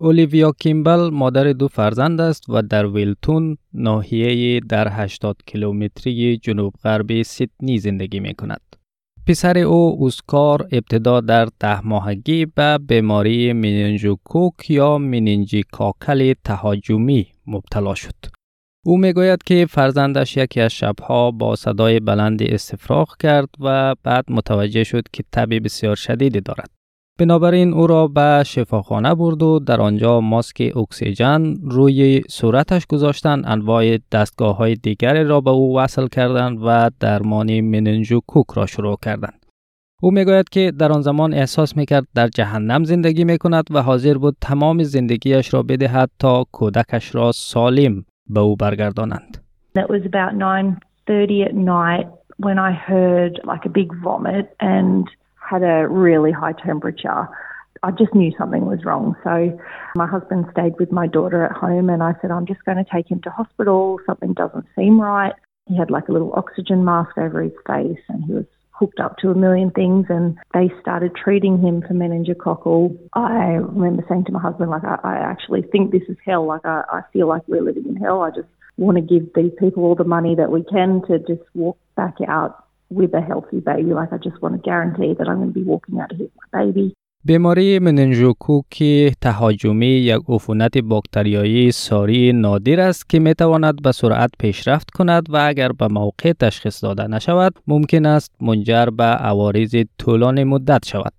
اولیویا کیمبل مادر دو فرزند است و در ویلتون ناحیه در 80 کیلومتری جنوب غربی سیدنی زندگی می کند. پسر او اوسکار ابتدا در ده ماهگی به بیماری میننجوکوک یا میننجی کاکل تهاجمی مبتلا شد. او می‌گوید که فرزندش یکی از شبها با صدای بلندی استفراغ کرد و بعد متوجه شد که تب بسیار شدیدی دارد. بنابراین او را به شفاخانه برد و در آنجا ماسک اکسیژن روی صورتش گذاشتن انواع دستگاه های دیگر را به او وصل کردند و درمان مننجو کوک را شروع کردند. او می‌گوید که در آن زمان احساس می‌کرد در جهنم زندگی می‌کند و حاضر بود تمام زندگیش را بدهد تا کودکش را سالم به او برگردانند. It was about 9:30 at night when I heard like a big vomit and had a really high temperature. I just knew something was wrong. So my husband stayed with my daughter at home and I said, I'm just going to take him to hospital. Something doesn't seem right. He had like a little oxygen mask over his face and he was hooked up to a million things and they started treating him for meningococcal. I remember saying to my husband, like, I, I actually think this is hell. Like, I, I feel like we're living in hell. I just want to give these people all the money that we can to just walk back out with a healthy baby. Like, I just want to guarantee that I'm going to be walking out with my baby. بیماری تهاجمی یک عفونت باکتریایی ساری نادر است که می تواند به سرعت پیشرفت کند و اگر به موقع تشخیص داده نشود ممکن است منجر به عوارض طولانی مدت شود.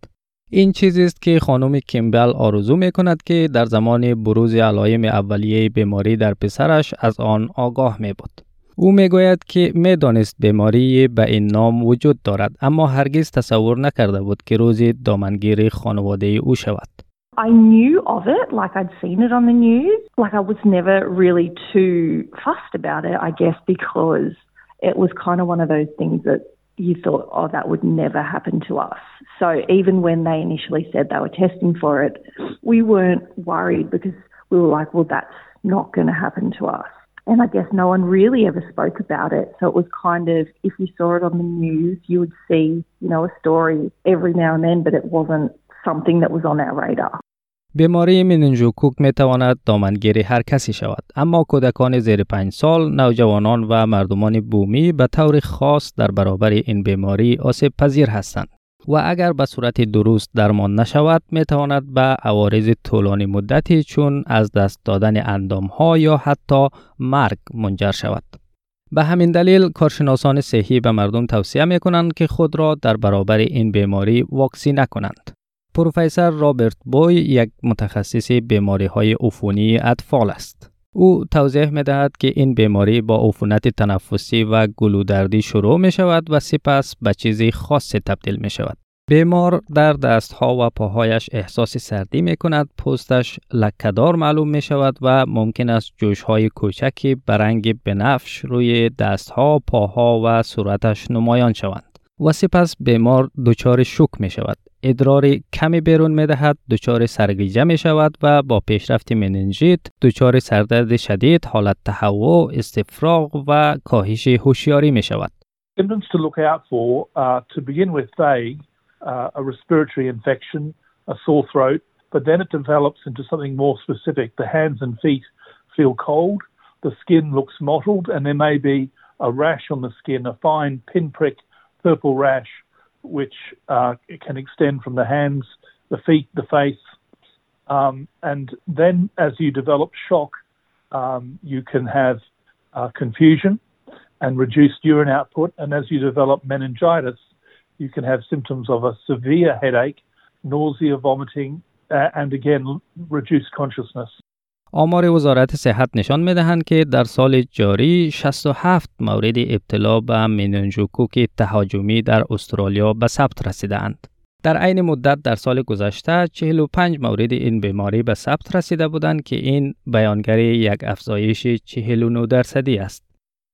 این چیزی است که خانم کیمبل آرزو می کند که در زمان بروز علایم اولیه بیماری در پسرش از آن آگاه می بود. او می‌گوید که می‌دانست بیماری به این نام وجود دارد اما هرگز تصور نکرده بود که روزی دامنگیر خانواده او شود. I knew of it, like I'd seen it on the news. Like I was never really too fussed about it, I guess, because it was kind of one of those things that you thought, oh, that would never happen to us. So even when they initially said they were testing for it, we weren't worried because we were like, well, that's not going to happen to us. And I guess no one really ever spoke about it. So it was kind of, if you saw it on the news, you would see, you know, a story every now and then, but it wasn't something that was on our radar. بیماری مننژوکوک می تواند دامنگیری هر کسی شود اما کودکان زیر پنج سال نوجوانان و مردمان بومی به طور خاص در برابر این بیماری آسیب پذیر هستند و اگر به صورت درست درمان نشود می تواند به عوارض طولانی مدتی چون از دست دادن اندام ها یا حتی مرگ منجر شود. به همین دلیل کارشناسان صحی به مردم توصیه می کنند که خود را در برابر این بیماری واکسینه کنند. پروفسور رابرت بوی یک متخصص بیماری های عفونی اطفال است. او توضیح می دهد که این بیماری با عفونت تنفسی و گلودردی شروع می شود و سپس به چیزی خاص تبدیل می شود. بیمار در دستها و پاهایش احساس سردی می کند، پوستش لکهدار معلوم می شود و ممکن است جوش های کوچکی به رنگ بنفش روی دستها، پاها و صورتش نمایان شوند. و سپس بیمار دچار شوک می شود. ادرار کمی بیرون می دهد، دچار سرگیجه می شود و با پیشرفت مننژیت دچار سردرد شدید، حالت تهوع، استفراغ و کاهش هوشیاری می شود. Look out for to begin with uh, a respiratory infection, a sore throat, but then it develops into something more specific. The hands and feet feel cold, the skin looks mottled, and there may be a rash on the skin, a fine pinprick purple rash, which uh, can extend from the hands, the feet, the face. Um, and then as you develop shock, um, you can have uh, confusion and reduced urine output. And as you develop meningitis, you can have symptoms of a severe headache, nausea, vomiting, uh, and again, reduced consciousness. آمار وزارت صحت نشان می دهند که در سال جاری 67 مورد ابتلا به میننژوکوک تهاجمی در استرالیا به ثبت رسیدند. در عین مدت در سال گذشته 45 مورد این بیماری به ثبت رسیده بودند که این بیانگر یک افزایش 49 درصدی است.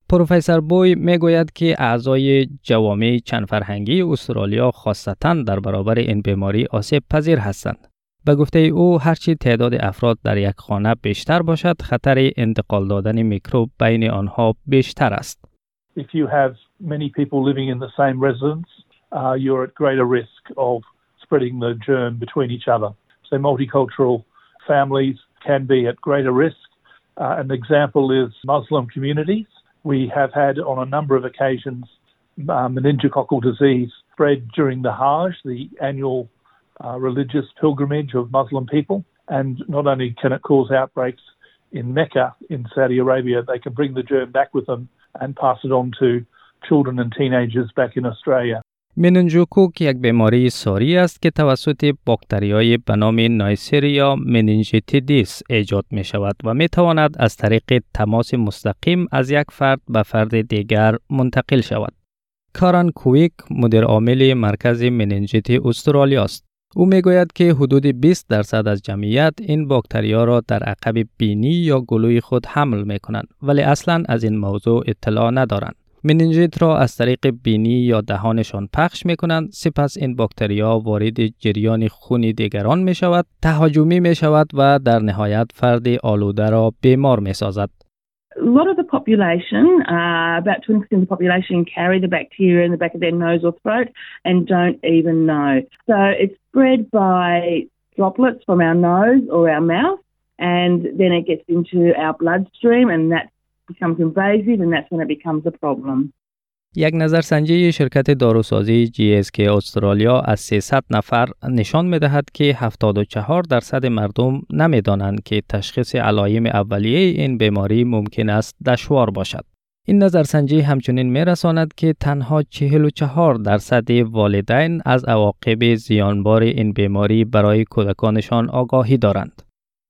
پروفسور بوی می گوید که اعضای جوامع چند فرهنگی استرالیا خاصتا در برابر این بیماری آسیب پذیر هستند. به گفته او هرچی تعداد افراد در یک خانه بیشتر باشد خطر انتقال دادن میکروب بین آنها بیشتر است. If you have many people living in the same residence, uh, you're at greater risk of spreading the germ between each other. So multicultural families can be at greater risk. Uh, an example is Muslim communities. We have had on a number of occasions uh, meningococcal disease spread during the Hajj, the annual uh, religious pilgrimage of Muslim people. And not only can it cause outbreaks in Mecca in Saudi Arabia, they can bring the germ back with them and pass it on to children and teenagers back in Australia. مننجوکوک یک بیماری ساری است که توسط باکتریای به نام نایسریا مننجیتیدیس ایجاد می شود و می تواند از طریق تماس مستقیم از یک فرد به فرد دیگر منتقل شود. کاران کویک مدیر عامل مرکز مننجیت استرالیا است. او می‌گوید که حدود 20 درصد از جمعیت این باکتریا را در عقب بینی یا گلوی خود حمل می کنند ولی اصلا از این موضوع اطلاع ندارند. مننجیت را از طریق بینی یا دهانشان پخش می کنند سپس این باکتریا وارد جریان خون دیگران می شود تهاجمی می شود و در نهایت فرد آلوده را بیمار می سازد a lot of the population, uh, about 20% of the population, carry the bacteria in the back of their nose or throat and don't even know. So it's spread by droplets from our nose or our mouth, and then it gets into our bloodstream, and that becomes invasive and that's when it becomes a problem. یک نظرسنجی شرکت داروسازی GSK استرالیا از 300 نفر نشان می دهد که 74 درصد مردم نمی دانند که تشخیص علایم اولیه این بیماری ممکن است دشوار باشد. این نظرسنجی همچنین می رساند که تنها 44 درصد والدین از عواقب زیانبار این بیماری برای کودکانشان آگاهی دارند.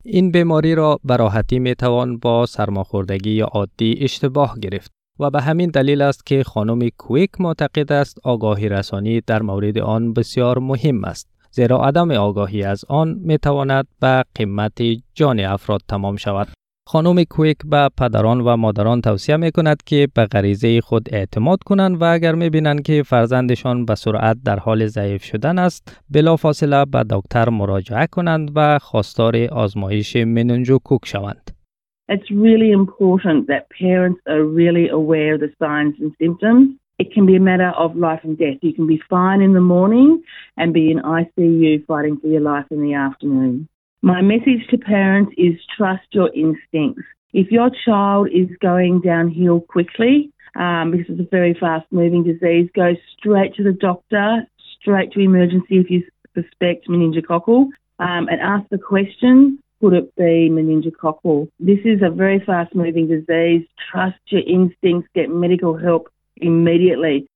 این بیماری را براحتی می توان با سرماخوردگی عادی اشتباه گرفت و به همین دلیل است که خانم کویک معتقد است آگاهی رسانی در مورد آن بسیار مهم است زیرا عدم آگاهی از آن می تواند به قیمت جان افراد تمام شود خانم کویک به پدران و مادران توصیه می کند که به غریزه خود اعتماد کنند و اگر می بینند که فرزندشان به سرعت در حال ضعیف شدن است بلا فاصله به دکتر مراجعه کنند و خواستار آزمایش مننجوکوک شوند. It's really important that parents are really aware of the signs and symptoms. It can be a matter of life and death. You can be fine in the morning and be in ICU fighting for your life in the afternoon. My message to parents is trust your instincts. If your child is going downhill quickly, um, because it's a very fast moving disease, go straight to the doctor, straight to emergency if you suspect meningococcal, um, and ask the question could it be meningococcal? This is a very fast moving disease. Trust your instincts, get medical help immediately.